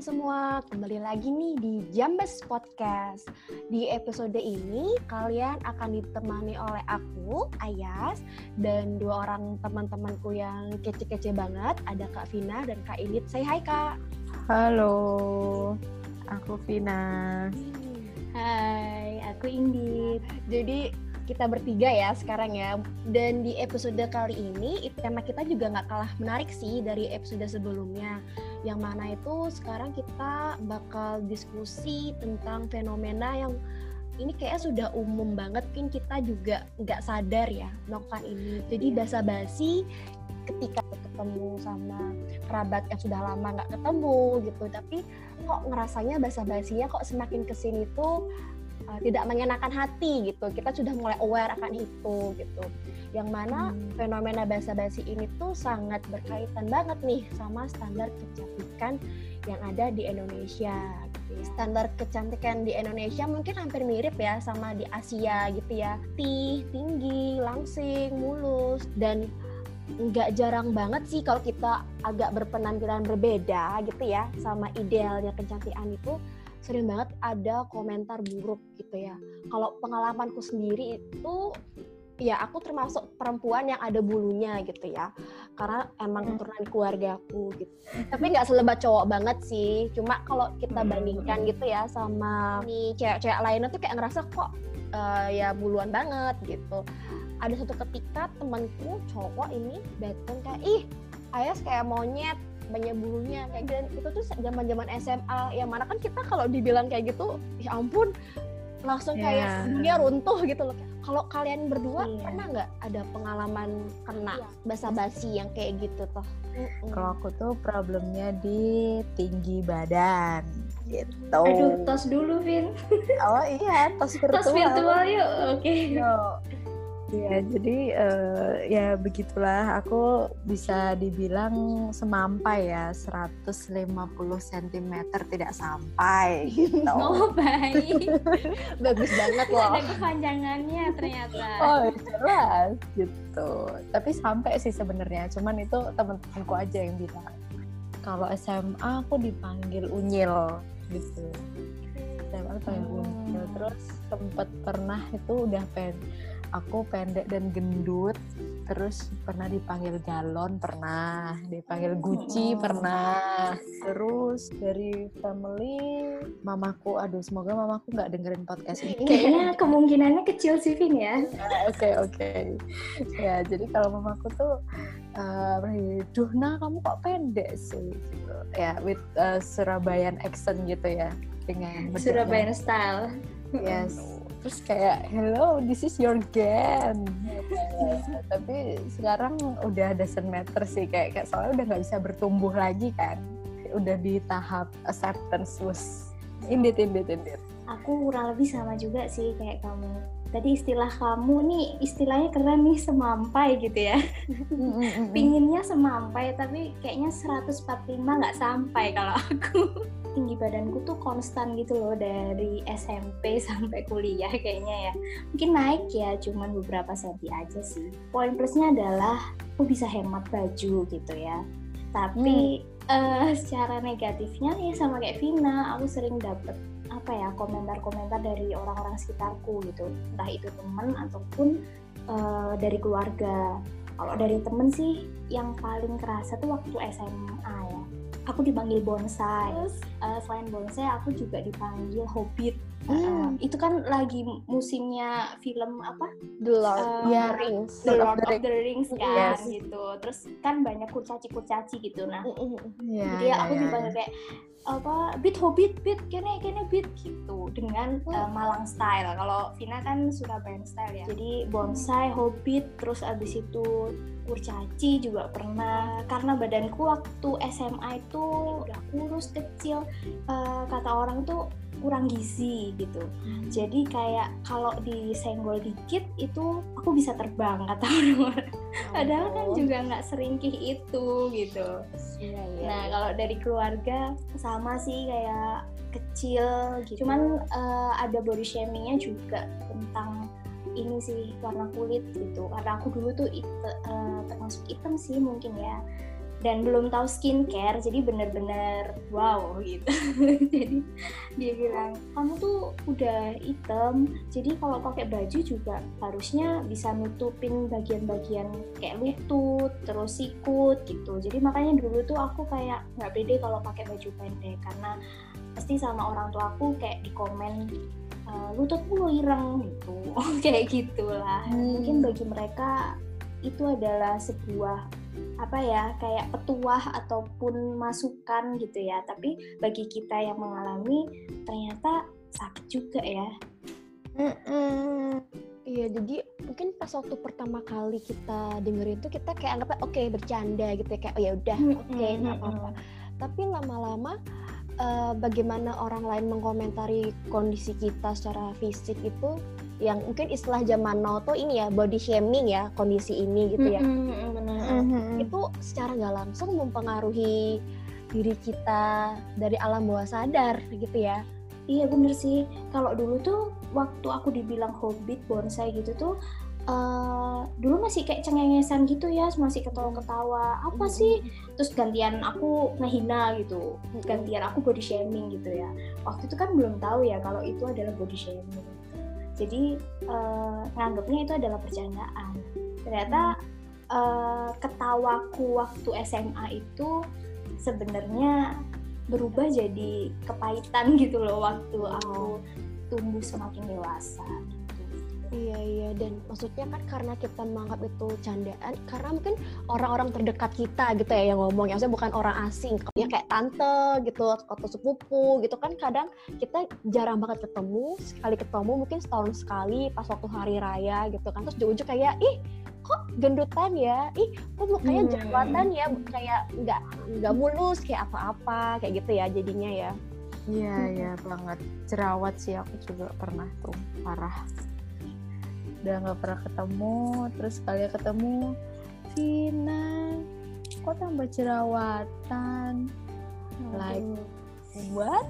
teman-teman semua, kembali lagi nih di Jambes Podcast. Di episode ini kalian akan ditemani oleh aku, Ayas, dan dua orang teman-temanku yang kece-kece banget. Ada Kak Vina dan Kak Init. Say hi Kak. Halo, aku Vina. Hai, aku Indit. Jadi kita bertiga ya sekarang ya. Dan di episode kali ini tema kita juga nggak kalah menarik sih dari episode sebelumnya. Yang mana itu sekarang kita bakal diskusi tentang fenomena yang ini kayak sudah umum banget kan kita juga nggak sadar ya melakukan ini. Jadi iya. basa-basi ketika ketemu sama kerabat yang sudah lama nggak ketemu gitu tapi kok ngerasanya basa-basinya kok semakin ke sini tuh uh, tidak mengenakan hati gitu. Kita sudah mulai aware akan itu gitu. Yang mana hmm. fenomena basa-basi ini tuh sangat berkaitan banget nih sama standar kecantikan yang ada di Indonesia. Gitu. standar kecantikan di Indonesia mungkin hampir mirip ya sama di Asia gitu ya. Tih tinggi langsing mulus dan nggak jarang banget sih kalau kita agak berpenampilan berbeda gitu ya sama idealnya kecantikan itu sering banget ada komentar buruk gitu ya. Kalau pengalamanku sendiri itu ya aku termasuk perempuan yang ada bulunya gitu ya karena emang hmm. keturunan keluargaku gitu tapi nggak selebat cowok banget sih cuma kalau kita hmm. bandingkan gitu ya sama nih cewek-cewek lainnya tuh kayak ngerasa kok uh, ya buluan banget gitu ada satu ketika temanku cowok ini datang kayak ih Ayas kayak monyet banyak bulunya kayak gitu itu tuh zaman zaman SMA yang mana kan kita kalau dibilang kayak gitu ya ampun langsung yeah. kayak dunia runtuh gitu loh kalau kalian berdua yeah. pernah nggak ada pengalaman kena yeah. basa-basi yang kayak gitu toh kalau aku tuh problemnya di tinggi badan gitu aduh tos dulu Vin oh iya tos virtual tos virtual yuk oke okay. Ya, jadi uh, ya begitulah aku bisa dibilang semampai ya 150 cm tidak sampai gitu. Oh, baik. Bagus banget loh. Ada kepanjangannya ternyata. Oh, jelas gitu. Tapi sampai sih sebenarnya, cuman itu temen-temenku aja yang bilang. Kalau SMA aku dipanggil unyil gitu. SMA dipanggil hmm. unyil. Terus sempat pernah itu udah pen aku pendek dan gendut terus pernah dipanggil galon pernah. Dipanggil Gucci oh. pernah. terus dari family mamaku aduh semoga mamaku nggak dengerin podcast ini. Kayaknya kemungkinannya kecil sih Vin ya. Oke oke. Okay, okay. ya jadi kalau mamaku tuh uh, duh nah kamu kok pendek sih? Gitu. ya with uh, Surabayan accent gitu ya dengan Surabayan style. Yes terus kayak hello this is your game. Tapi sekarang udah doesn't matter sih kayak, kayak soalnya udah nggak bisa bertumbuh lagi kan. Udah di tahap acceptance was indit indit indit aku kurang lebih sama juga sih kayak kamu. Tadi istilah kamu nih istilahnya keren nih semampai gitu ya. Pinginnya semampai tapi kayaknya 145 nggak sampai kalau aku tinggi badanku tuh konstan gitu loh dari SMP sampai kuliah kayaknya ya. Mungkin naik ya cuman beberapa senti aja sih. Poin plusnya adalah aku bisa hemat baju gitu ya. Tapi hmm. uh, secara negatifnya ya sama kayak Vina aku sering dapet apa ya komentar-komentar dari orang-orang sekitarku gitu. Entah itu teman ataupun uh, dari keluarga. Kalau dari temen sih yang paling kerasa tuh waktu SMA ya aku dipanggil bonsai. Terus uh, selain bonsai aku juga dipanggil hobbit. Hmm. Uh, itu kan lagi musimnya film apa? The Lord uh, yeah. the Rings. The Lord of the, Rings kan yes. gitu. Terus kan banyak kurcaci-kurcaci gitu. Nah, yeah, jadi yeah, aku yeah, dipanggil yeah. kayak apa bit hobbit bit kene kene bit gitu dengan uh, Malang style. Kalau Vina kan Surabaya style ya. Jadi bonsai hobbit terus abis itu kurcaci juga pernah. Karena badanku waktu SMA itu udah kurus kecil uh, kata orang tuh kurang gizi gitu. Hmm. jadi kayak kalau disenggol dikit itu aku bisa terbang kata orang oh. Padahal kan juga nggak seringkih itu gitu. Ya, ya, nah ya. kalau dari keluarga sama sih kayak kecil gitu. Cuman uh, ada body shamingnya juga tentang ini sih warna kulit gitu. Karena aku dulu tuh it, uh, termasuk hitam sih mungkin ya dan belum tahu skincare jadi bener-bener wow gitu. Jadi dia bilang kamu tuh udah hitam jadi kalau pakai baju juga harusnya bisa nutupin bagian-bagian kayak lutut terus sikut gitu. Jadi makanya dulu tuh aku kayak nggak pede kalau pakai baju pendek karena pasti sama orang tua aku kayak di komen uh, lututmu ireng gitu. Kayak gitulah. Hmm. mungkin bagi mereka itu adalah sebuah apa ya kayak petuah ataupun masukan gitu ya. Tapi bagi kita yang mengalami ternyata sakit juga ya. Iya, jadi mungkin pas waktu pertama kali kita dengerin tuh kita kayak anggapnya oke okay, bercanda gitu ya. Kayak oh ya udah oke okay, nggak apa-apa. Tapi lama-lama uh, bagaimana orang lain mengomentari kondisi kita secara fisik itu yang mungkin istilah zaman now tuh ini ya body shaming ya kondisi ini gitu ya. Mm-hmm, benar. itu secara nggak langsung mempengaruhi diri kita dari alam bawah sadar gitu ya. Iya bener sih. Kalau dulu tuh waktu aku dibilang hobbit bonsai gitu tuh uh, dulu masih kayak cengengesan gitu ya masih ketawa-ketawa. Apa mm-hmm. sih? Terus gantian aku ngehina gitu. Gantian aku body shaming gitu ya. Waktu itu kan belum tahu ya kalau itu adalah body shaming jadi uh, nganggapnya itu adalah percandaan ternyata uh, ketawaku waktu SMA itu sebenarnya berubah jadi kepahitan gitu loh waktu aku tumbuh semakin dewasa Iya iya. Dan maksudnya kan karena kita menganggap itu candaan karena mungkin orang-orang terdekat kita gitu ya yang ngomong. Ya maksudnya bukan orang asing. Ya kayak tante gitu atau sepupu gitu kan. Kadang kita jarang banget ketemu sekali ketemu mungkin setahun sekali pas waktu hari raya gitu kan. Terus ujung-ujung kayak ih kok gendutan ya? Ih kok mukanya hmm. jerawatan ya? Kayak nggak nggak mulus kayak apa-apa kayak gitu ya jadinya ya. Iya, iya banget. Jerawat sih aku juga pernah tuh, parah udah nggak pernah ketemu terus kali ketemu Vina. Kok tambah jerawatan? Like what?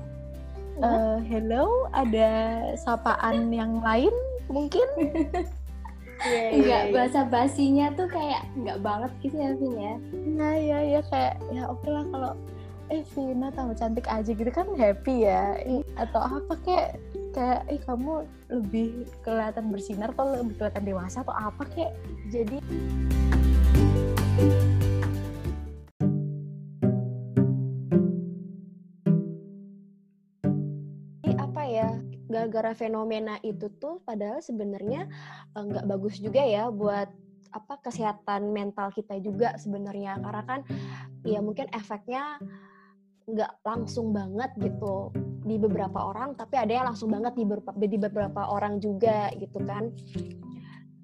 Uh, hello? Ada sapaan yang lain mungkin? Yeah, yeah, nggak yeah. bahasa basinya tuh kayak nggak banget gitu ya Vin ya? Nah ya ya kayak ya oke okay lah kalau eh Vina tambah cantik aja gitu kan happy ya? Atau apa kayak kayak eh kamu lebih kelihatan bersinar atau lebih kelihatan dewasa atau apa kayak jadi apa ya gara-gara fenomena itu tuh padahal sebenarnya eh, nggak bagus juga ya buat apa kesehatan mental kita juga sebenarnya. Karena kan ya mungkin efeknya nggak langsung banget gitu di beberapa orang tapi ada yang langsung banget di beberapa di beberapa orang juga gitu kan.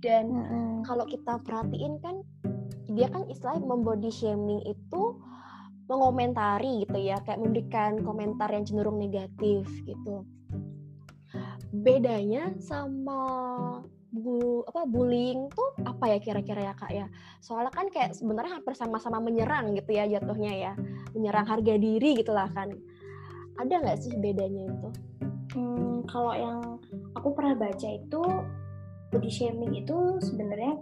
Dan mm-hmm. kalau kita perhatiin kan dia kan istilah membody shaming itu mengomentari gitu ya kayak memberikan komentar yang cenderung negatif gitu. Bedanya sama bu apa bullying tuh apa ya kira-kira ya kak ya? Soalnya kan kayak sebenarnya hampir sama-sama menyerang gitu ya jatuhnya ya. Menyerang harga diri gitulah kan ada nggak sih bedanya itu hmm, kalau yang aku pernah baca itu body shaming itu sebenarnya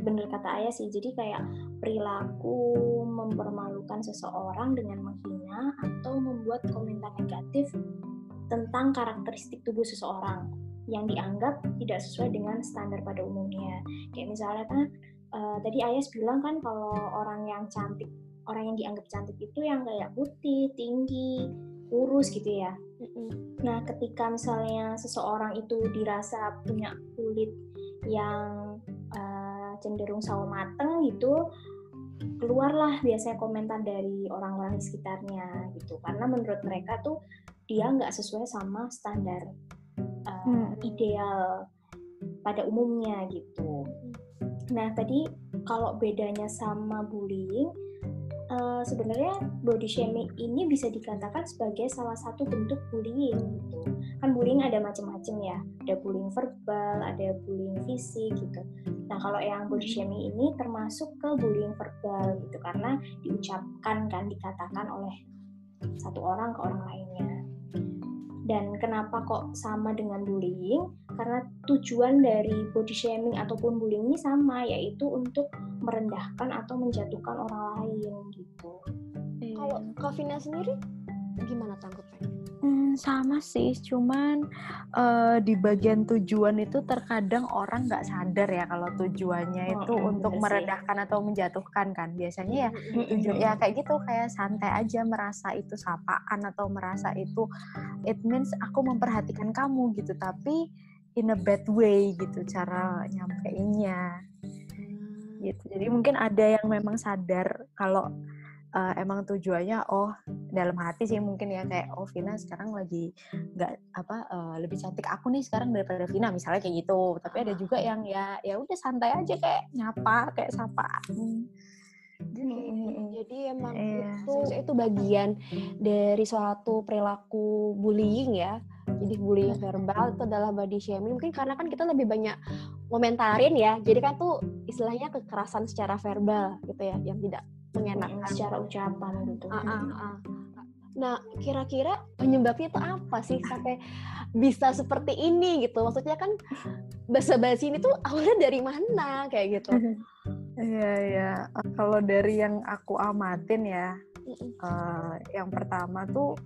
bener kata ayah sih jadi kayak perilaku mempermalukan seseorang dengan menghina atau membuat komentar negatif tentang karakteristik tubuh seseorang yang dianggap tidak sesuai dengan standar pada umumnya. Kayak misalnya kan uh, tadi Ayas bilang kan kalau orang yang cantik, orang yang dianggap cantik itu yang kayak putih, tinggi, kurus gitu ya. Nah, ketika misalnya seseorang itu dirasa punya kulit yang uh, cenderung sawo mateng gitu, keluarlah biasanya komentar dari orang-orang di sekitarnya gitu. Karena menurut mereka tuh dia nggak sesuai sama standar uh, hmm. ideal pada umumnya gitu. Nah tadi kalau bedanya sama bullying, uh, sebenarnya body shaming ini bisa dikatakan sebagai salah satu bentuk bullying gitu. Kan bullying ada macam-macam ya, ada bullying verbal, ada bullying fisik gitu. Nah kalau yang body hmm. shaming ini termasuk ke bullying verbal gitu karena diucapkan kan dikatakan oleh satu orang ke orang lainnya. Dan kenapa kok sama dengan bullying? Karena tujuan dari body shaming ataupun bullying ini sama, yaitu untuk merendahkan atau menjatuhkan orang lain gitu. Kalau Kavina sendiri gimana tanggapnya? Hmm, sama sih, cuman uh, di bagian tujuan itu terkadang orang nggak sadar ya kalau tujuannya oh, itu oh, untuk merendahkan atau menjatuhkan kan. Biasanya ya tujuan ya kayak gitu kayak santai aja merasa itu sapaan atau merasa itu it means aku memperhatikan kamu gitu, tapi in a bad way gitu cara nyampeinnya. Gitu. Jadi mungkin ada yang memang sadar kalau uh, emang tujuannya oh dalam hati sih mungkin ya kayak oh Vina sekarang lagi nggak apa uh, lebih cantik aku nih sekarang daripada Vina misalnya kayak gitu. Tapi ada juga yang ya ya udah santai aja kayak nyapa kayak sapa jadi, jadi emang yeah. itu itu bagian dari suatu perilaku bullying ya. Jadi bullying verbal itu adalah body shaming. Mungkin karena kan kita lebih banyak komentarin ya. Jadi kan tuh istilahnya kekerasan secara verbal gitu ya yang tidak mengenakan secara ucapan gitu. Uh, uh, uh. Nah, kira-kira penyebabnya itu apa sih sampai bisa seperti ini gitu? Maksudnya kan basa-basi ini tuh awalnya dari mana kayak gitu? Iya, iya. Kalau dari yang aku amatin ya, uh, yang pertama tuh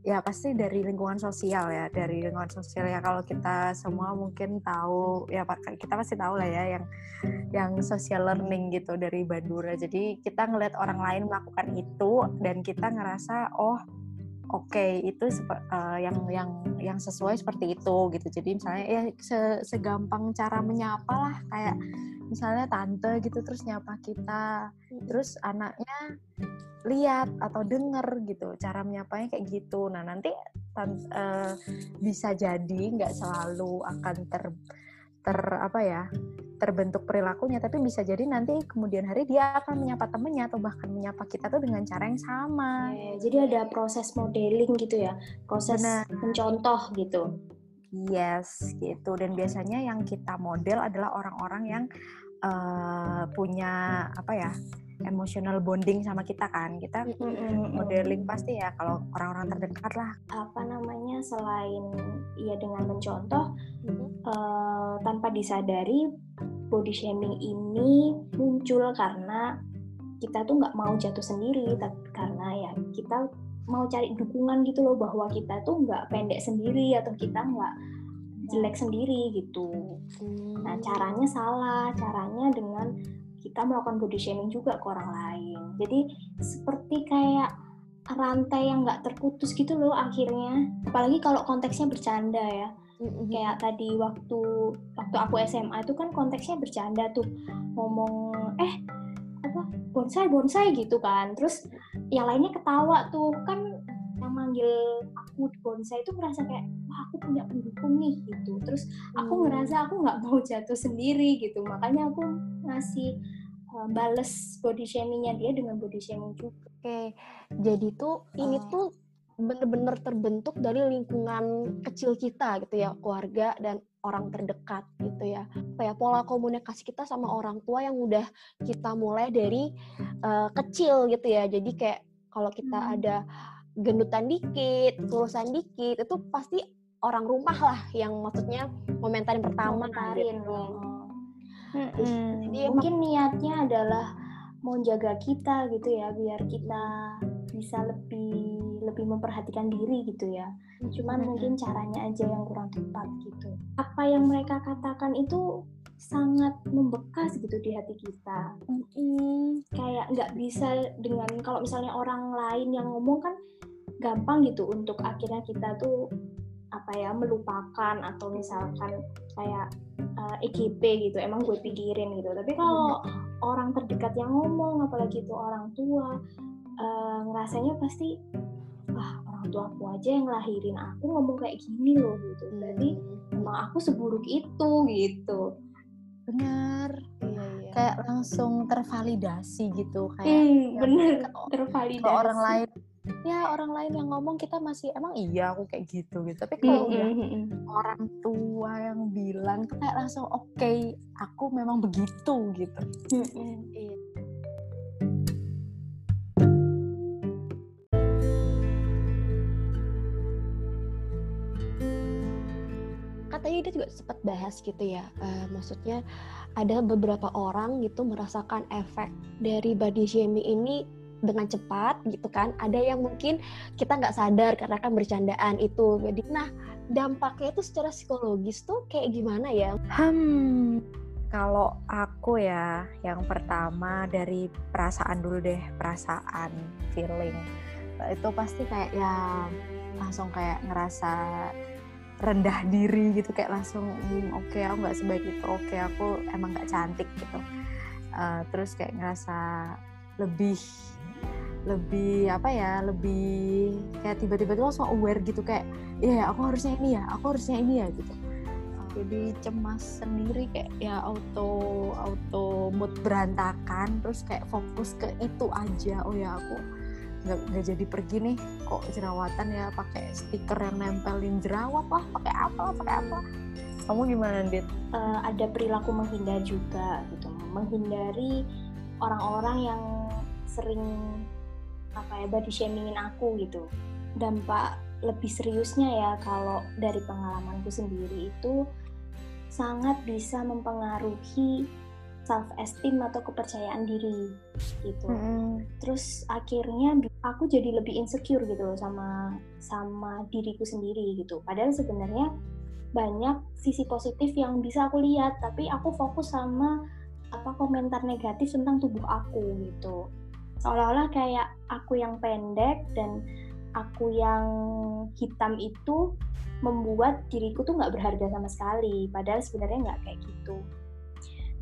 ya pasti dari lingkungan sosial ya dari lingkungan sosial ya. Kalau kita semua mungkin tahu ya kita pasti tahu lah ya yang yang social learning gitu dari Bandura. Jadi kita ngeliat orang lain melakukan itu dan kita ngerasa oh oke okay, itu uh, yang yang yang sesuai seperti itu gitu. Jadi misalnya ya se segampang cara menyapa lah kayak misalnya tante gitu terus nyapa kita. Terus anaknya lihat atau denger gitu cara menyapanya kayak gitu. Nah nanti uh, bisa jadi nggak selalu akan ter ter apa ya terbentuk perilakunya tapi bisa jadi nanti kemudian hari dia akan menyapa temennya atau bahkan menyapa kita tuh dengan cara yang sama. Jadi ada proses modeling gitu ya proses Benar. mencontoh gitu. Yes gitu. Dan biasanya yang kita model adalah orang-orang yang uh, punya apa ya emotional bonding sama kita kan. Kita modeling pasti ya kalau orang-orang terdekat lah. Apa namanya selain ya dengan mencontoh uh, tanpa disadari body shaming ini muncul karena kita tuh nggak mau jatuh sendiri tapi karena ya kita mau cari dukungan gitu loh bahwa kita tuh nggak pendek sendiri atau kita nggak jelek sendiri gitu. Nah caranya salah, caranya dengan kita melakukan body shaming juga ke orang lain. Jadi seperti kayak rantai yang nggak terputus gitu loh akhirnya. Apalagi kalau konteksnya bercanda ya. Mm-hmm. kayak tadi waktu waktu aku SMA itu kan konteksnya bercanda tuh. Ngomong eh apa bonsai bonsai gitu kan. Terus yang lainnya ketawa tuh. Kan yang manggil aku bonsai itu merasa kayak wah aku punya pendukung nih gitu. Terus aku hmm. ngerasa aku nggak mau jatuh sendiri gitu. Makanya aku ngasih uh, bales body shamingnya dia dengan body shaming juga oke jadi tuh uh. ini tuh bener-bener terbentuk dari lingkungan kecil kita gitu ya keluarga dan orang terdekat gitu ya kayak pola komunikasi kita sama orang tua yang udah kita mulai dari uh, kecil gitu ya jadi kayak kalau kita hmm. ada gendutan dikit, tulisan dikit, itu pasti orang rumah lah yang maksudnya komentarin pertama komentarin gitu. Hmm, Jadi mungkin niatnya adalah mau jaga kita gitu ya biar kita bisa lebih lebih memperhatikan diri gitu ya. Cuman mungkin caranya aja yang kurang tepat gitu. Apa yang mereka katakan itu sangat membekas gitu di hati kita. Hmm, kayak nggak bisa dengan kalau misalnya orang lain yang ngomong kan gampang gitu untuk akhirnya kita tuh apa ya melupakan atau misalkan kayak uh, eh, EGP gitu emang gue pikirin gitu. Tapi kalau orang terdekat yang ngomong apalagi itu orang tua uh, ngerasanya pasti wah orang tua aku aja yang lahirin aku ngomong kayak gini loh gitu. Berarti hmm. emang aku seburuk itu gitu. Benar. Iya, iya. kayak langsung tervalidasi gitu kayak hmm, ya, bener tervalidasi. ke orang lain ya orang lain yang ngomong kita masih emang iya aku kayak gitu gitu tapi kalau mm -hmm. udah orang tua yang bilang tuh kayak langsung oke okay, aku memang begitu gitu mm -hmm. tadi dia juga sempat bahas gitu ya uh, maksudnya ada beberapa orang gitu merasakan efek dari body shaming ini dengan cepat gitu kan. Ada yang mungkin kita nggak sadar karena kan bercandaan itu. Jadi nah dampaknya itu secara psikologis tuh kayak gimana ya? Hmm kalau aku ya yang pertama dari perasaan dulu deh perasaan feeling. Itu pasti kayak ya langsung kayak ngerasa rendah diri gitu. Kayak langsung hmm, oke okay, aku nggak sebaik itu. Oke okay, aku emang nggak cantik gitu. Uh, terus kayak ngerasa lebih lebih apa ya lebih kayak tiba-tiba tuh langsung aware gitu kayak iya yeah, aku harusnya ini ya aku harusnya ini ya gitu. Jadi cemas sendiri kayak ya auto auto mood berantakan terus kayak fokus ke itu aja. Oh ya aku nggak nggak jadi pergi nih kok jerawatan ya pakai stiker yang nempelin jerawat lah pakai apa pakai apa kamu gimana dit? Uh, ada perilaku menghindar juga gitu. Menghindari orang-orang yang sering apa ya body shamingin aku gitu dampak lebih seriusnya ya kalau dari pengalamanku sendiri itu sangat bisa mempengaruhi self esteem atau kepercayaan diri gitu. Mm. Terus akhirnya aku jadi lebih insecure gitu loh sama sama diriku sendiri gitu. Padahal sebenarnya banyak sisi positif yang bisa aku lihat, tapi aku fokus sama apa komentar negatif tentang tubuh aku gitu. Seolah-olah kayak aku yang pendek dan aku yang hitam itu membuat diriku tuh nggak berharga sama sekali. Padahal sebenarnya nggak kayak gitu.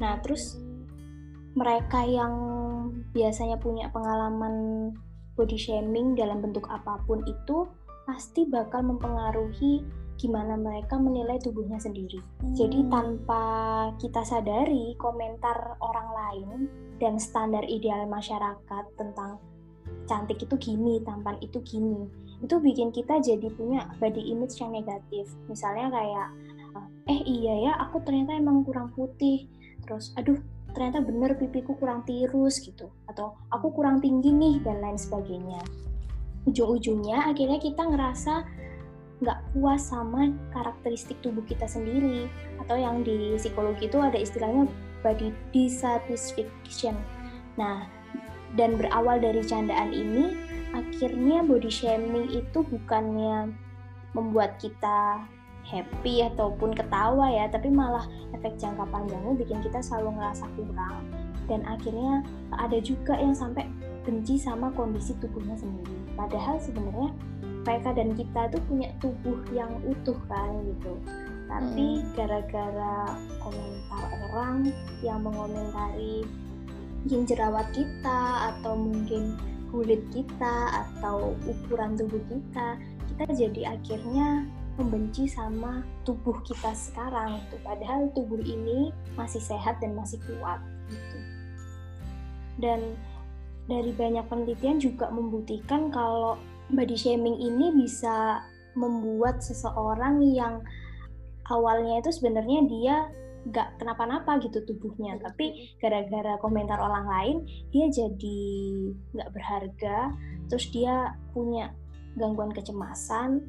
Nah, terus mereka yang biasanya punya pengalaman body shaming dalam bentuk apa pun itu pasti bakal mempengaruhi gimana mereka menilai tubuhnya sendiri. Hmm. Jadi tanpa kita sadari komentar orang lain dan standar ideal masyarakat tentang cantik itu gini, tampan itu gini, itu bikin kita jadi punya body image yang negatif. Misalnya kayak eh iya ya aku ternyata emang kurang putih terus aduh ternyata bener pipiku kurang tirus gitu atau aku kurang tinggi nih dan lain sebagainya ujung-ujungnya akhirnya kita ngerasa nggak puas sama karakteristik tubuh kita sendiri. Atau yang di psikologi itu ada istilahnya body dissatisfaction. Nah dan berawal dari candaan ini akhirnya body shaming itu bukannya membuat kita happy ataupun ketawa ya tapi malah efek jangka panjangnya bikin kita selalu ngerasa kurang. Dan akhirnya ada juga yang sampai benci sama kondisi tubuhnya sendiri. Padahal sebenarnya mereka dan kita tuh punya tubuh yang utuh kan gitu. Tapi hmm. gara-gara komentar orang yang mengomentari mungkin jerawat kita atau mungkin kulit kita atau ukuran tubuh kita kita jadi akhirnya membenci sama tubuh kita sekarang itu padahal tubuh ini masih sehat dan masih kuat gitu. Dan dari banyak penelitian juga membuktikan kalau body shaming ini bisa membuat seseorang yang awalnya itu sebenarnya dia nggak kenapa-napa gitu tubuhnya. Tapi gara-gara komentar orang lain dia jadi nggak berharga terus dia punya gangguan kecemasan.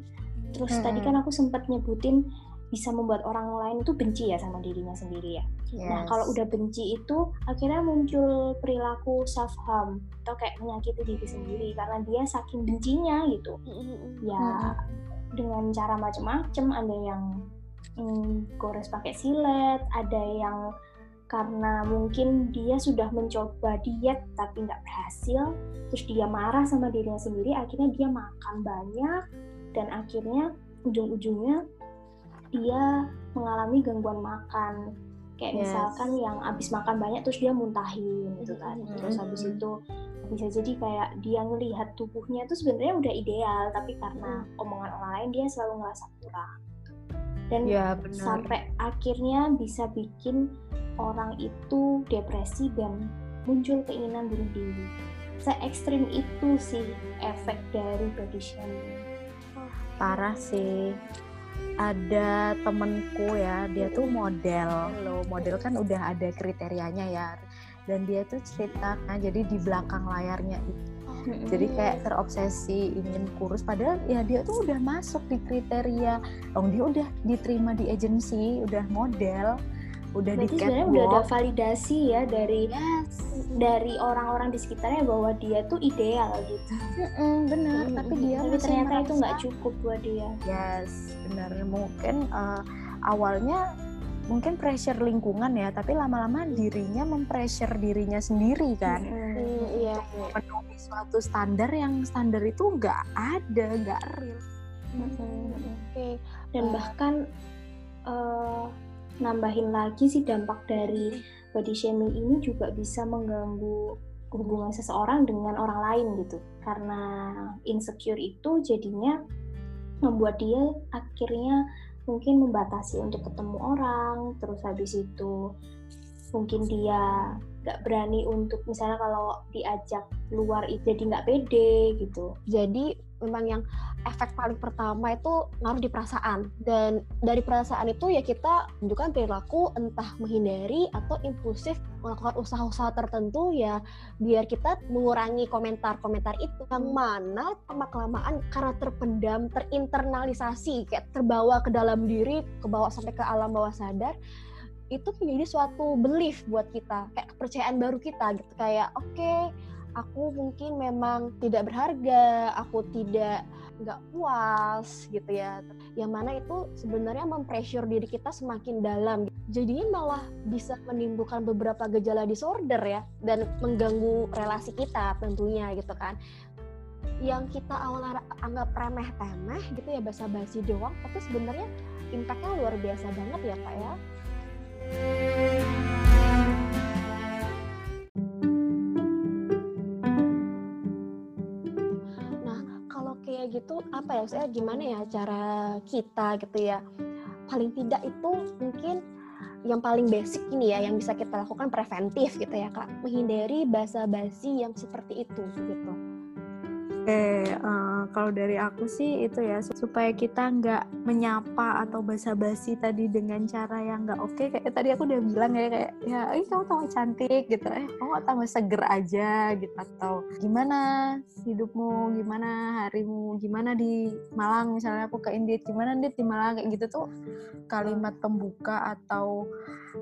Terus hmm. tadi kan aku sempat nyebutin bisa membuat orang lain itu benci ya sama dirinya sendiri ya. Yes. Nah kalau udah benci itu akhirnya muncul perilaku self harm atau kayak menyakiti diri sendiri karena dia saking bencinya gitu. Ya mm-hmm. dengan cara macam-macam ada yang mm, gores pakai silet, ada yang karena mungkin dia sudah mencoba diet tapi nggak berhasil, terus dia marah sama dirinya sendiri, akhirnya dia makan banyak, dan akhirnya ujung-ujungnya dia mengalami gangguan makan. Kayak yes. misalkan yang habis makan banyak terus dia muntahin gitu kan. Mm-hmm. terus habis itu bisa jadi kayak dia ngelihat tubuhnya itu sebenarnya udah ideal tapi karena mm. omongan orang lain dia selalu ngerasa kurang. Dan ya, sampai akhirnya bisa bikin orang itu depresi dan muncul keinginan bunuh diri. Se ekstrim itu sih efek dari body shaming. Parah sih ada temenku ya dia tuh model. Lo model kan udah ada kriterianya ya. Dan dia tuh cerita kan jadi di belakang layarnya itu jadi kayak terobsesi ingin kurus. Padahal ya dia tuh udah masuk di kriteria. Oh dia udah diterima di agensi udah model udah Berarti di sebenarnya udah ada validasi ya dari yes dari orang-orang di sekitarnya bahwa dia tuh ideal gitu. Mm-mm, benar Mm-mm. tapi dia Tapi ternyata itu nggak cukup buat dia. yes benar mungkin uh, awalnya mungkin pressure lingkungan ya tapi lama-lama dirinya mempressure dirinya sendiri kan Mm-mm. Hmm, iya. memenuhi suatu standar yang standar itu nggak ada nggak real Mm-mm. Oke. Dan Eh. bahkan eh, nambahin lagi sih dampak dari body shaming ini juga bisa mengganggu hubungan seseorang dengan orang lain gitu. Karena insecure itu jadinya membuat dia akhirnya mungkin membatasi untuk ketemu orang, terus habis itu mungkin dia nggak berani untuk misalnya kalau diajak keluar itu jadi nggak pede gitu. Jadi memang yang efek paling pertama itu ngaruh di perasaan. Dan dari perasaan itu ya kita menunjukkan perilaku entah menghindari atau impulsif melakukan usaha-usaha tertentu ya biar kita mengurangi komentar-komentar itu. Yang mana lama kelamaan karena terpendam terinternalisasi kayak terbawa ke dalam diri kebawa sampai ke alam bawah sadar itu menjadi suatu belief buat kita kayak kepercayaan baru kita gitu kayak oke aku mungkin memang tidak berharga, aku tidak nggak puas gitu ya. Yang mana itu sebenarnya mempressure diri kita semakin dalam. Jadinya malah bisa menimbulkan beberapa gejala disorder ya dan mengganggu relasi kita tentunya gitu kan. Yang kita awalnya anggap remeh temeh gitu ya basa-basi doang, tapi sebenarnya impactnya luar biasa banget ya kak ya. Nah, kalau kayak gitu apa ya saya gimana ya cara kita gitu ya? Paling tidak itu mungkin yang paling basic ini ya yang bisa kita lakukan preventif gitu ya kak. Menghindari basa-basi yang seperti itu gitu Oke, eh, kalau dari aku sih itu ya supaya kita nggak menyapa atau basa-basi tadi dengan cara yang nggak oke. Kayak tadi aku udah bilang ya kayak ya, ih kamu tambah cantik gitu, eh kamu tambah seger aja gitu. Atau gimana hidupmu, gimana harimu, gimana di Malang? Misalnya aku ke Indit, gimana Indit di Malang? Kayak gitu tuh kalimat pembuka atau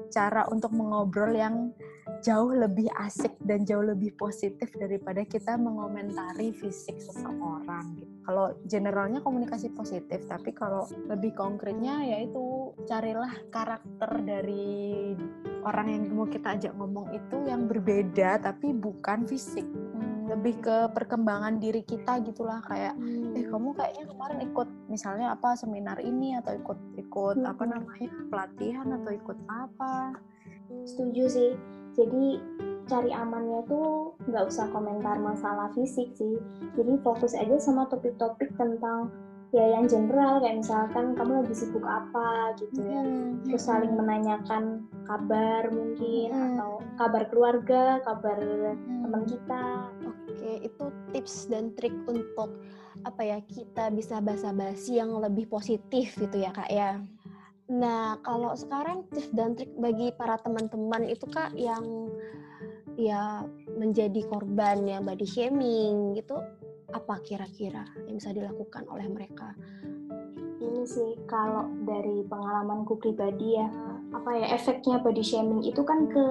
cara untuk mengobrol yang jauh lebih asik dan jauh lebih positif daripada kita mengomentari fisik seseorang gitu. Kalau generalnya komunikasi positif, tapi kalau lebih konkretnya yaitu carilah karakter dari orang yang mau kita ajak ngomong itu yang berbeda tapi bukan fisik. Hmm, lebih ke perkembangan diri kita gitulah kayak eh kamu kayaknya kemarin ikut misalnya apa seminar ini atau ikut ikut apa Mhm. namanya pelatihan atau ikut apa Setuju sih. Jadi cari amannya tuh nggak usah komentar masalah fisik sih. Jadi fokus aja sama topik-topik tentang ya yang general kayak misalkan kamu lagi sibuk apa gitu ya. Terus saling menanyakan kabar mungkin Hmm. atau kabar keluarga, kabar teman kita. Oke, itu tips dan trik untuk apa ya kita bisa basa-basi yang lebih positif gitu ya kak ya. Nah kalau sekarang tips dan trik bagi para teman-teman itu kak yang ya menjadi korban yang body shaming gitu apa kira-kira yang bisa dilakukan oleh mereka? Ini sih kalau dari pengalamanku pribadi ya, apa ya efeknya body shaming itu kan ke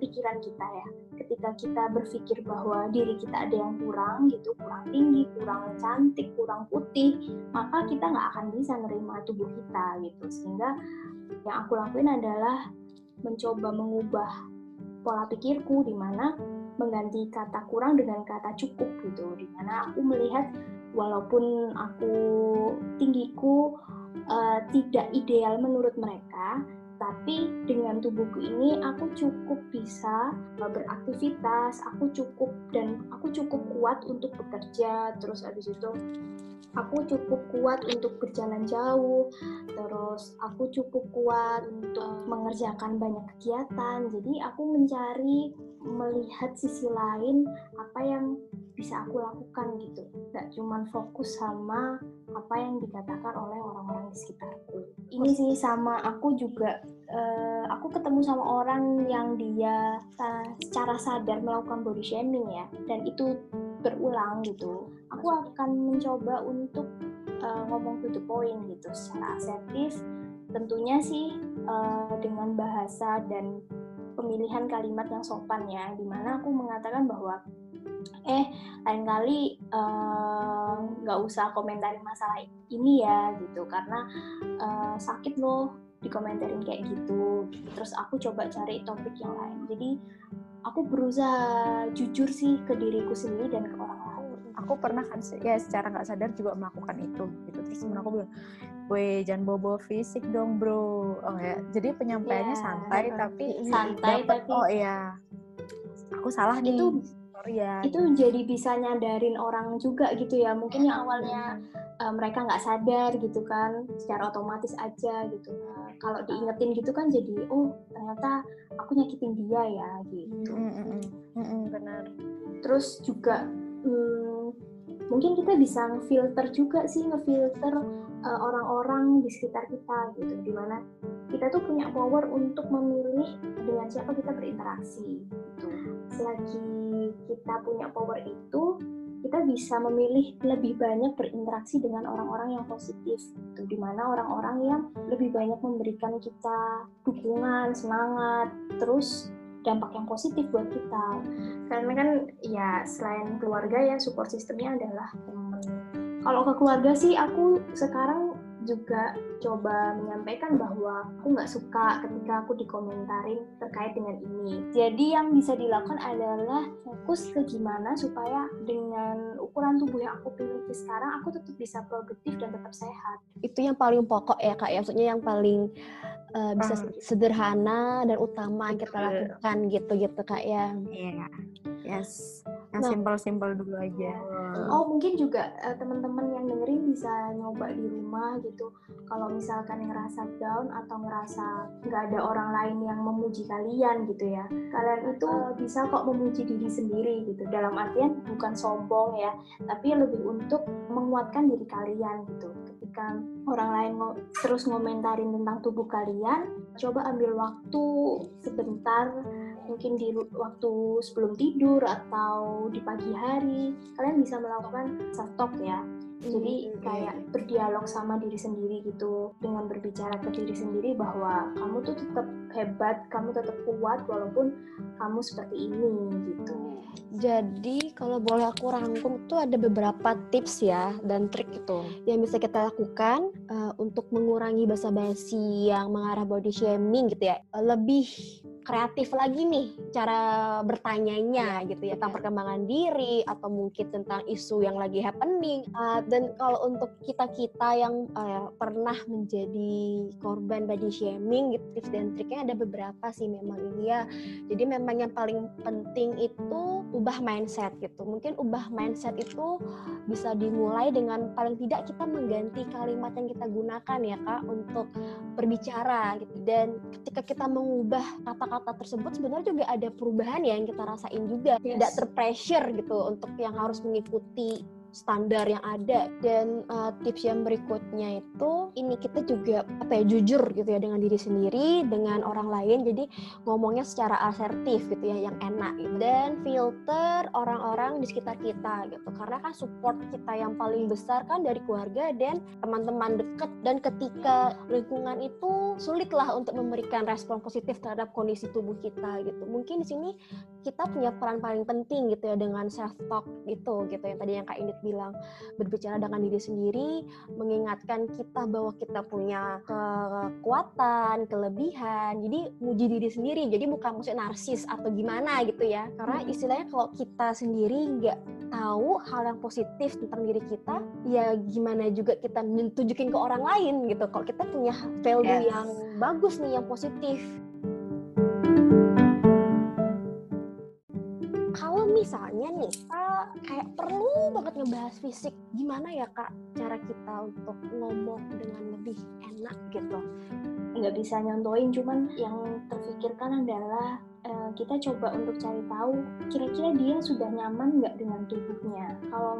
pikiran kita ya. Ketika kita berpikir bahwa diri kita ada yang kurang gitu, kurang tinggi, kurang cantik, kurang putih, maka kita nggak akan bisa nerima tubuh kita gitu. Sehingga yang aku lakuin adalah mencoba mengubah pola pikirku di mana mengganti kata kurang dengan kata cukup gitu. Di mana aku melihat walaupun aku tinggiku uh, tidak ideal menurut mereka, tapi dengan tubuhku ini aku cukup bisa uh, beraktivitas, aku cukup dan aku cukup kuat untuk bekerja, terus habis itu aku cukup kuat untuk berjalan jauh, terus aku cukup kuat untuk mengerjakan banyak kegiatan. Jadi aku mencari melihat sisi lain apa yang bisa aku lakukan gitu. Nggak cuman fokus sama apa yang dikatakan oleh orang-orang di sekitarku. Ini sih sama aku juga uh, aku ketemu sama orang yang dia secara sadar melakukan body shaming ya. Dan itu berulang gitu. Aku akan mencoba untuk uh, ngomong to the point gitu. Secara asertif tentunya sih uh, dengan bahasa dan pemilihan kalimat yang sopan ya. Di mana aku mengatakan bahwa eh lain kali eh, nggak uh, usah komentarin masalah ini ya gitu. Karena uh, sakit loh dikomentarin kayak gitu. Terus aku coba cari topik yang lain. Jadi aku berusaha jujur sih ke diriku sendiri dan ke orang lain. Aku pernah kan ya secara nggak sadar juga melakukan itu gitu. Terus temen aku bilang Weh, jangan bobo fisik dong bro. Oh ya. Jadi penyampaiannya yeah, santai tapi santai dapet, tapi oh iya. Aku salah nih. itu ya itu jadi bisa nyadarin orang juga gitu ya. Mungkin yang awalnya uh, mereka nggak sadar gitu kan. Secara otomatis aja gitu. Uh, kalau diingetin gitu kan jadi oh ternyata aku nyakitin dia ya gitu. Mm -mm, mm -mm, benar. Terus juga hmm, mungkin kita bisa ngefilter juga sih ngefilter uh, orang-orang di sekitar kita gitu. Di mana kita tuh punya power untuk memilih dengan siapa kita berinteraksi selagi kita punya power itu kita bisa memilih lebih banyak berinteraksi dengan orang-orang yang positif itu di mana orang-orang yang lebih banyak memberikan kita dukungan semangat terus dampak yang positif buat kita. Karena kan ya selain keluarga ya support sistemnya adalah teman kalau ke keluarga sih aku sekarang juga coba menyampaikan bahwa aku nggak suka ketika aku dikomentarin terkait dengan ini. Jadi yang bisa dilakukan adalah fokus ke gimana supaya dengan ukuran tubuh yang aku miliki sekarang aku tetap bisa produktif dan tetap sehat. Itu yang paling pokok ya kak, ya maksudnya yang paling uh, bisa ah. sederhana dan utama yang kita lakukan gitu-gitu kak ya. Iya. Yeah. Yes yang nah, simpel-simpel dulu aja. Oh mungkin juga uh, teman-teman yang dengerin bisa nyoba di rumah gitu. Kalau misalkan ngerasa down atau ngerasa nggak ada orang lain yang memuji kalian gitu ya, kalian itu uh, bisa kok memuji diri sendiri gitu. Dalam artian bukan sombong ya, tapi lebih untuk menguatkan diri kalian gitu. Ketika orang lain ngo terus ngomentarin tentang tubuh kalian, coba ambil waktu sebentar mungkin di waktu sebelum tidur atau di pagi hari kalian bisa melakukan self talk ya. Jadi hmm, kayak berdialog sama diri sendiri gitu dengan berbicara ke diri sendiri bahwa kamu tuh tetap hebat kamu tetap kuat walaupun kamu seperti ini gitu. Jadi kalau boleh aku rangkum tuh ada beberapa tips ya dan trik itu yang bisa kita lakukan uh, untuk mengurangi basa-basi yang mengarah body shaming gitu ya. Lebih kreatif lagi nih cara bertanyanya gitu ya tentang perkembangan diri atau mungkin tentang isu yang lagi happening. Uh, dan kalau untuk kita kita yang uh, pernah menjadi korban body shaming gitu tips dan triknya ada beberapa sih memang ini ya. Jadi memang yang paling penting itu ubah mindset gitu. Mungkin ubah mindset itu bisa dimulai dengan paling tidak kita mengganti kalimat yang kita gunakan ya kak untuk berbicara gitu. Dan ketika kita mengubah kata kata-kata tersebut sebenarnya juga ada perubahan ya yang kita rasain juga yes. tidak terpressure gitu untuk yang harus mengikuti standar yang ada. Dan uh, tips yang berikutnya itu ini kita juga apa ya jujur gitu ya dengan diri sendiri dengan orang lain. Jadi ngomongnya secara asertif gitu ya yang enak gitu. dan filter orang-orang di sekitar kita gitu. Karena kan support kita yang paling besar kan dari keluarga dan teman-teman dekat. Dan ketika lingkungan itu sulitlah untuk memberikan respon positif terhadap kondisi tubuh kita gitu. Mungkin di sini kita punya peran paling penting gitu ya dengan self talk itu gitu yang tadi yang kak Indit bilang berbicara dengan diri sendiri mengingatkan kita bahwa kita punya kekuatan kelebihan. Jadi muji diri sendiri. Jadi bukan maksudnya narsis atau gimana gitu ya. Karena istilahnya kalau kita sendiri nggak tahu hal yang positif tentang diri kita ya gimana juga kita menunjukin ke orang lain gitu. Kalau kita punya value yes. yang bagus nih yang positif misalnya nih kita kayak perlu banget ngebahas fisik. Gimana ya kak cara kita untuk ngomong dengan lebih enak gitu? Nggak bisa nyontoin cuman yang terfikirkan adalah uh, kita coba untuk cari tahu kira-kira dia sudah nyaman nggak dengan tubuhnya. Kalau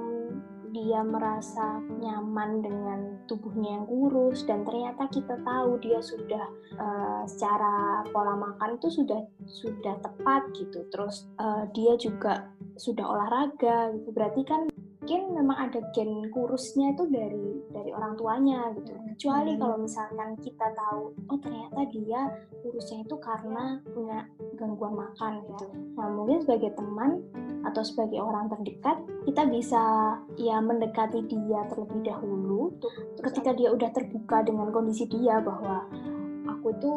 dia merasa nyaman dengan tubuhnya yang kurus dan ternyata kita tahu dia sudah uh, secara pola makan itu sudah sudah tepat gitu. Terus uh, dia juga sudah olahraga gitu. Berarti kan mungkin memang ada gen kurusnya itu dari dari orang tuanya gitu. Kecuali hmm. kalau misalkan kita tahu oh ternyata dia kurusnya itu karena punya gangguan makan gitu. Nah mungkin sebagai teman atau sebagai orang terdekat kita bisa ya mendekati dia terlebih dahulu. Ketika dia udah terbuka dengan kondisi dia bahwa aku itu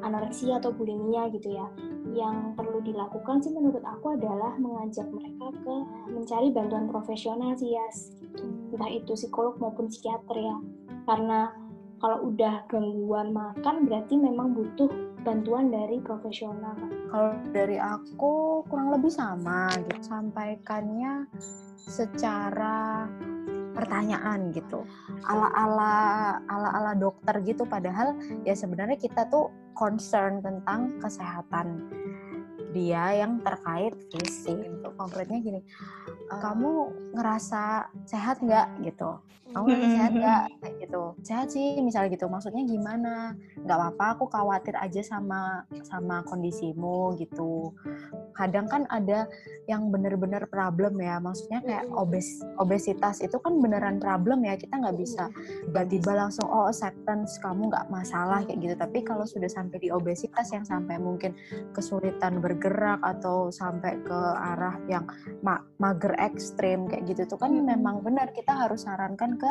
anoreksia atau bulimia gitu ya yang perlu dilakukan sih menurut aku adalah mengajak mereka ke mencari bantuan profesional sih ya gitu. entah itu psikolog maupun psikiater ya. Karena kalau udah gangguan makan berarti memang butuh bantuan dari profesional kalau dari aku kurang lebih sama gitu. Sampaikannya secara pertanyaan gitu. Ala ala ala ala dokter gitu. Padahal ya sebenarnya kita tuh concern tentang kesehatan dia yang terkait fisik. Gitu. konkretnya gini kamu ngerasa sehat nggak gitu? Kamu ngerasa sehat nggak? Kayak gitu. Sehat sih misalnya gitu. Maksudnya gimana? Nggak apa-apa aku khawatir aja sama sama kondisimu gitu. Kadang kan ada yang bener-bener problem ya. Maksudnya kayak obes obesitas itu kan beneran problem ya. Kita nggak bisa tiba-tiba langsung oh acceptance kamu nggak masalah kayak gitu. Tapi kalau sudah sampai di obesitas yang sampai mungkin kesulitan bergerak atau sampai ke arah yang ma mager ekstrim kayak gitu tuh kan memang benar kita harus sarankan ke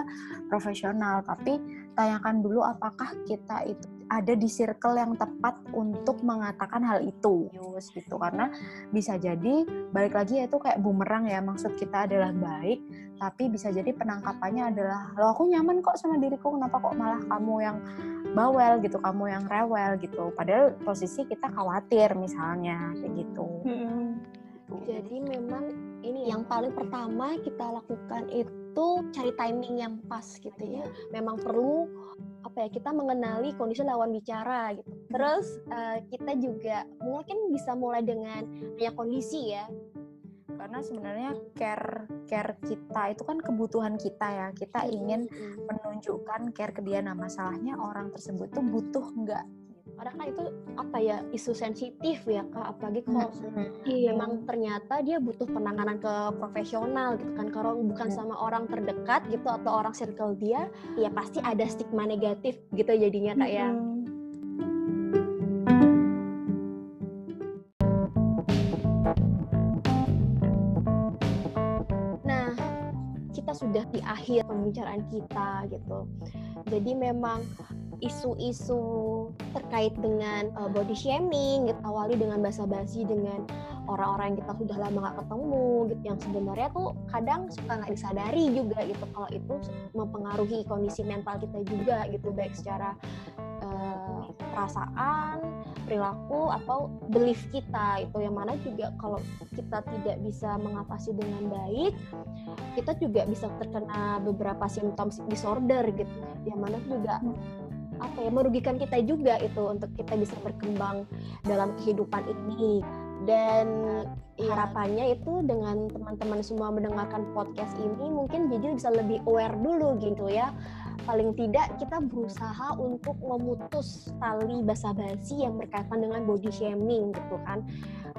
profesional. Tapi tanyakan dulu apakah kita itu ada di circle yang tepat untuk mengatakan hal itu gitu. Karena bisa jadi balik lagi itu kayak bumerang ya. Maksud kita adalah baik tapi bisa jadi penangkapannya adalah lo aku nyaman kok sama diriku kenapa kok malah kamu yang bawel gitu kamu yang rewel gitu? Padahal posisi kita khawatir misalnya kayak gitu. Hmm. jadi memang ini yang paling pertama kita lakukan itu cari timing yang pas gitu ya memang perlu apa ya kita mengenali kondisi lawan bicara gitu. Terus uh, kita juga mungkin bisa mulai dengan ya kondisi ya. Karena sebenarnya care care kita itu kan kebutuhan kita ya. Kita ingin menunjukkan care ke dia. Nah masalahnya orang tersebut tuh butuh nggak karena kan itu apa ya isu sensitif ya kak. Apalagi kalau iya. memang ternyata dia butuh penanganan ke profesional gitu kan. Kalau bukan sama orang terdekat gitu atau orang circle dia ya pasti ada stigma negatif gitu jadinya kak ya. Nah kita sudah di akhir pembicaraan kita gitu. Jadi memang isu-isu terkait dengan uh, body shaming gitu. Awali dengan basa-basi dengan orang-orang yang kita sudah lama gak ketemu gitu. Yang sebenarnya tuh kadang suka nggak disadari juga gitu. Kalau itu mempengaruhi kondisi mental kita juga gitu. Baik secara uh, perasaan perilaku atau belief kita itu yang mana juga kalau kita tidak bisa mengatasi dengan baik kita juga bisa terkena beberapa simptom disorder gitu. Yang mana juga apa ya merugikan kita juga itu untuk kita bisa berkembang dalam kehidupan ini. Dan harapannya itu dengan teman-teman semua mendengarkan podcast ini mungkin jadi bisa lebih aware dulu gitu ya. Paling tidak kita berusaha untuk memutus tali basa-basi yang berkaitan dengan body shaming gitu kan.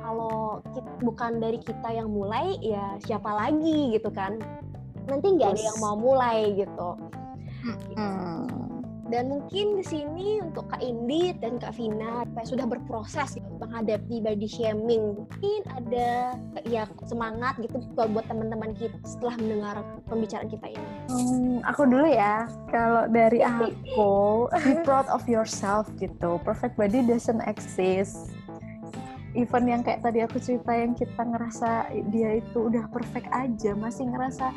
Kalau bukan dari kita yang mulai ya siapa lagi gitu kan. Nanti nggak ada yang mau mulai gitu, hmm. Dan mungkin di sini untuk Kak Indi dan Kak Vina supaya sudah berproses gitu, menghadapi body shaming. Mungkin ada ya semangat gitu buat teman-teman kita setelah mendengar pembicaraan kita ini. Hmm, aku dulu ya. Kalau dari aku, be proud of yourself gitu. Perfect body doesn't exist even yang kayak tadi aku cerita yang kita ngerasa dia itu udah perfect aja masih ngerasa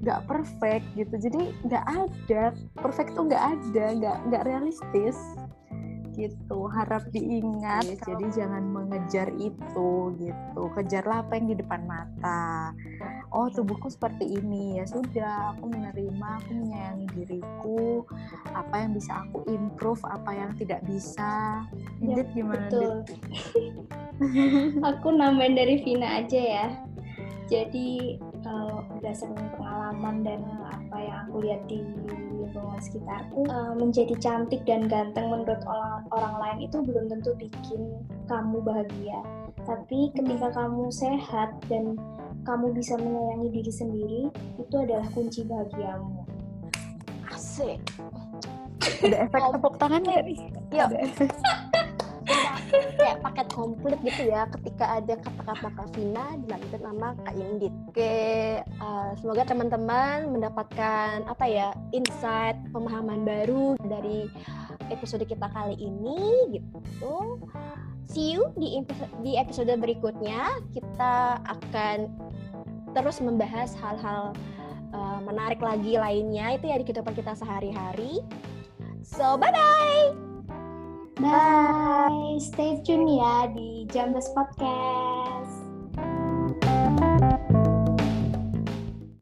nggak perfect gitu. Jadi nggak ada perfect tuh nggak ada nggak nggak realistis gitu. Harap diingat yes, jadi jangan mengejar itu gitu. Kejarlah apa yang di depan mata. Oh tubuhku seperti ini. Ya sudah aku menerima aku menyayangi diriku. Apa yang bisa aku improve apa yang tidak bisa. Ya, gimana betul. aku nambahin dari Vina aja ya. Jadi kalau berdasarkan pengalaman dan apa yang aku lihat di lingkungan sekitarku uh, menjadi cantik dan ganteng menurut orang orang lain itu belum tentu bikin kamu bahagia. Tapi ketika kamu sehat dan kamu bisa menyayangi diri sendiri itu adalah kunci bahagiamu. Asik. Ada efek tepuk tangan nggak nih? Yuk kayak paket komplit gitu ya ketika ada kata-kata Kak Vina dilanjutkan nama Kak Indit. Oke, uh, semoga teman-teman mendapatkan apa ya insight, pemahaman baru dari episode kita kali ini gitu. See you di di episode berikutnya. Kita akan terus membahas hal-hal uh, menarik lagi lainnya itu ya di kehidupan kita sehari-hari. So bye bye. Bye. Stay tune ya di Jambes Podcast.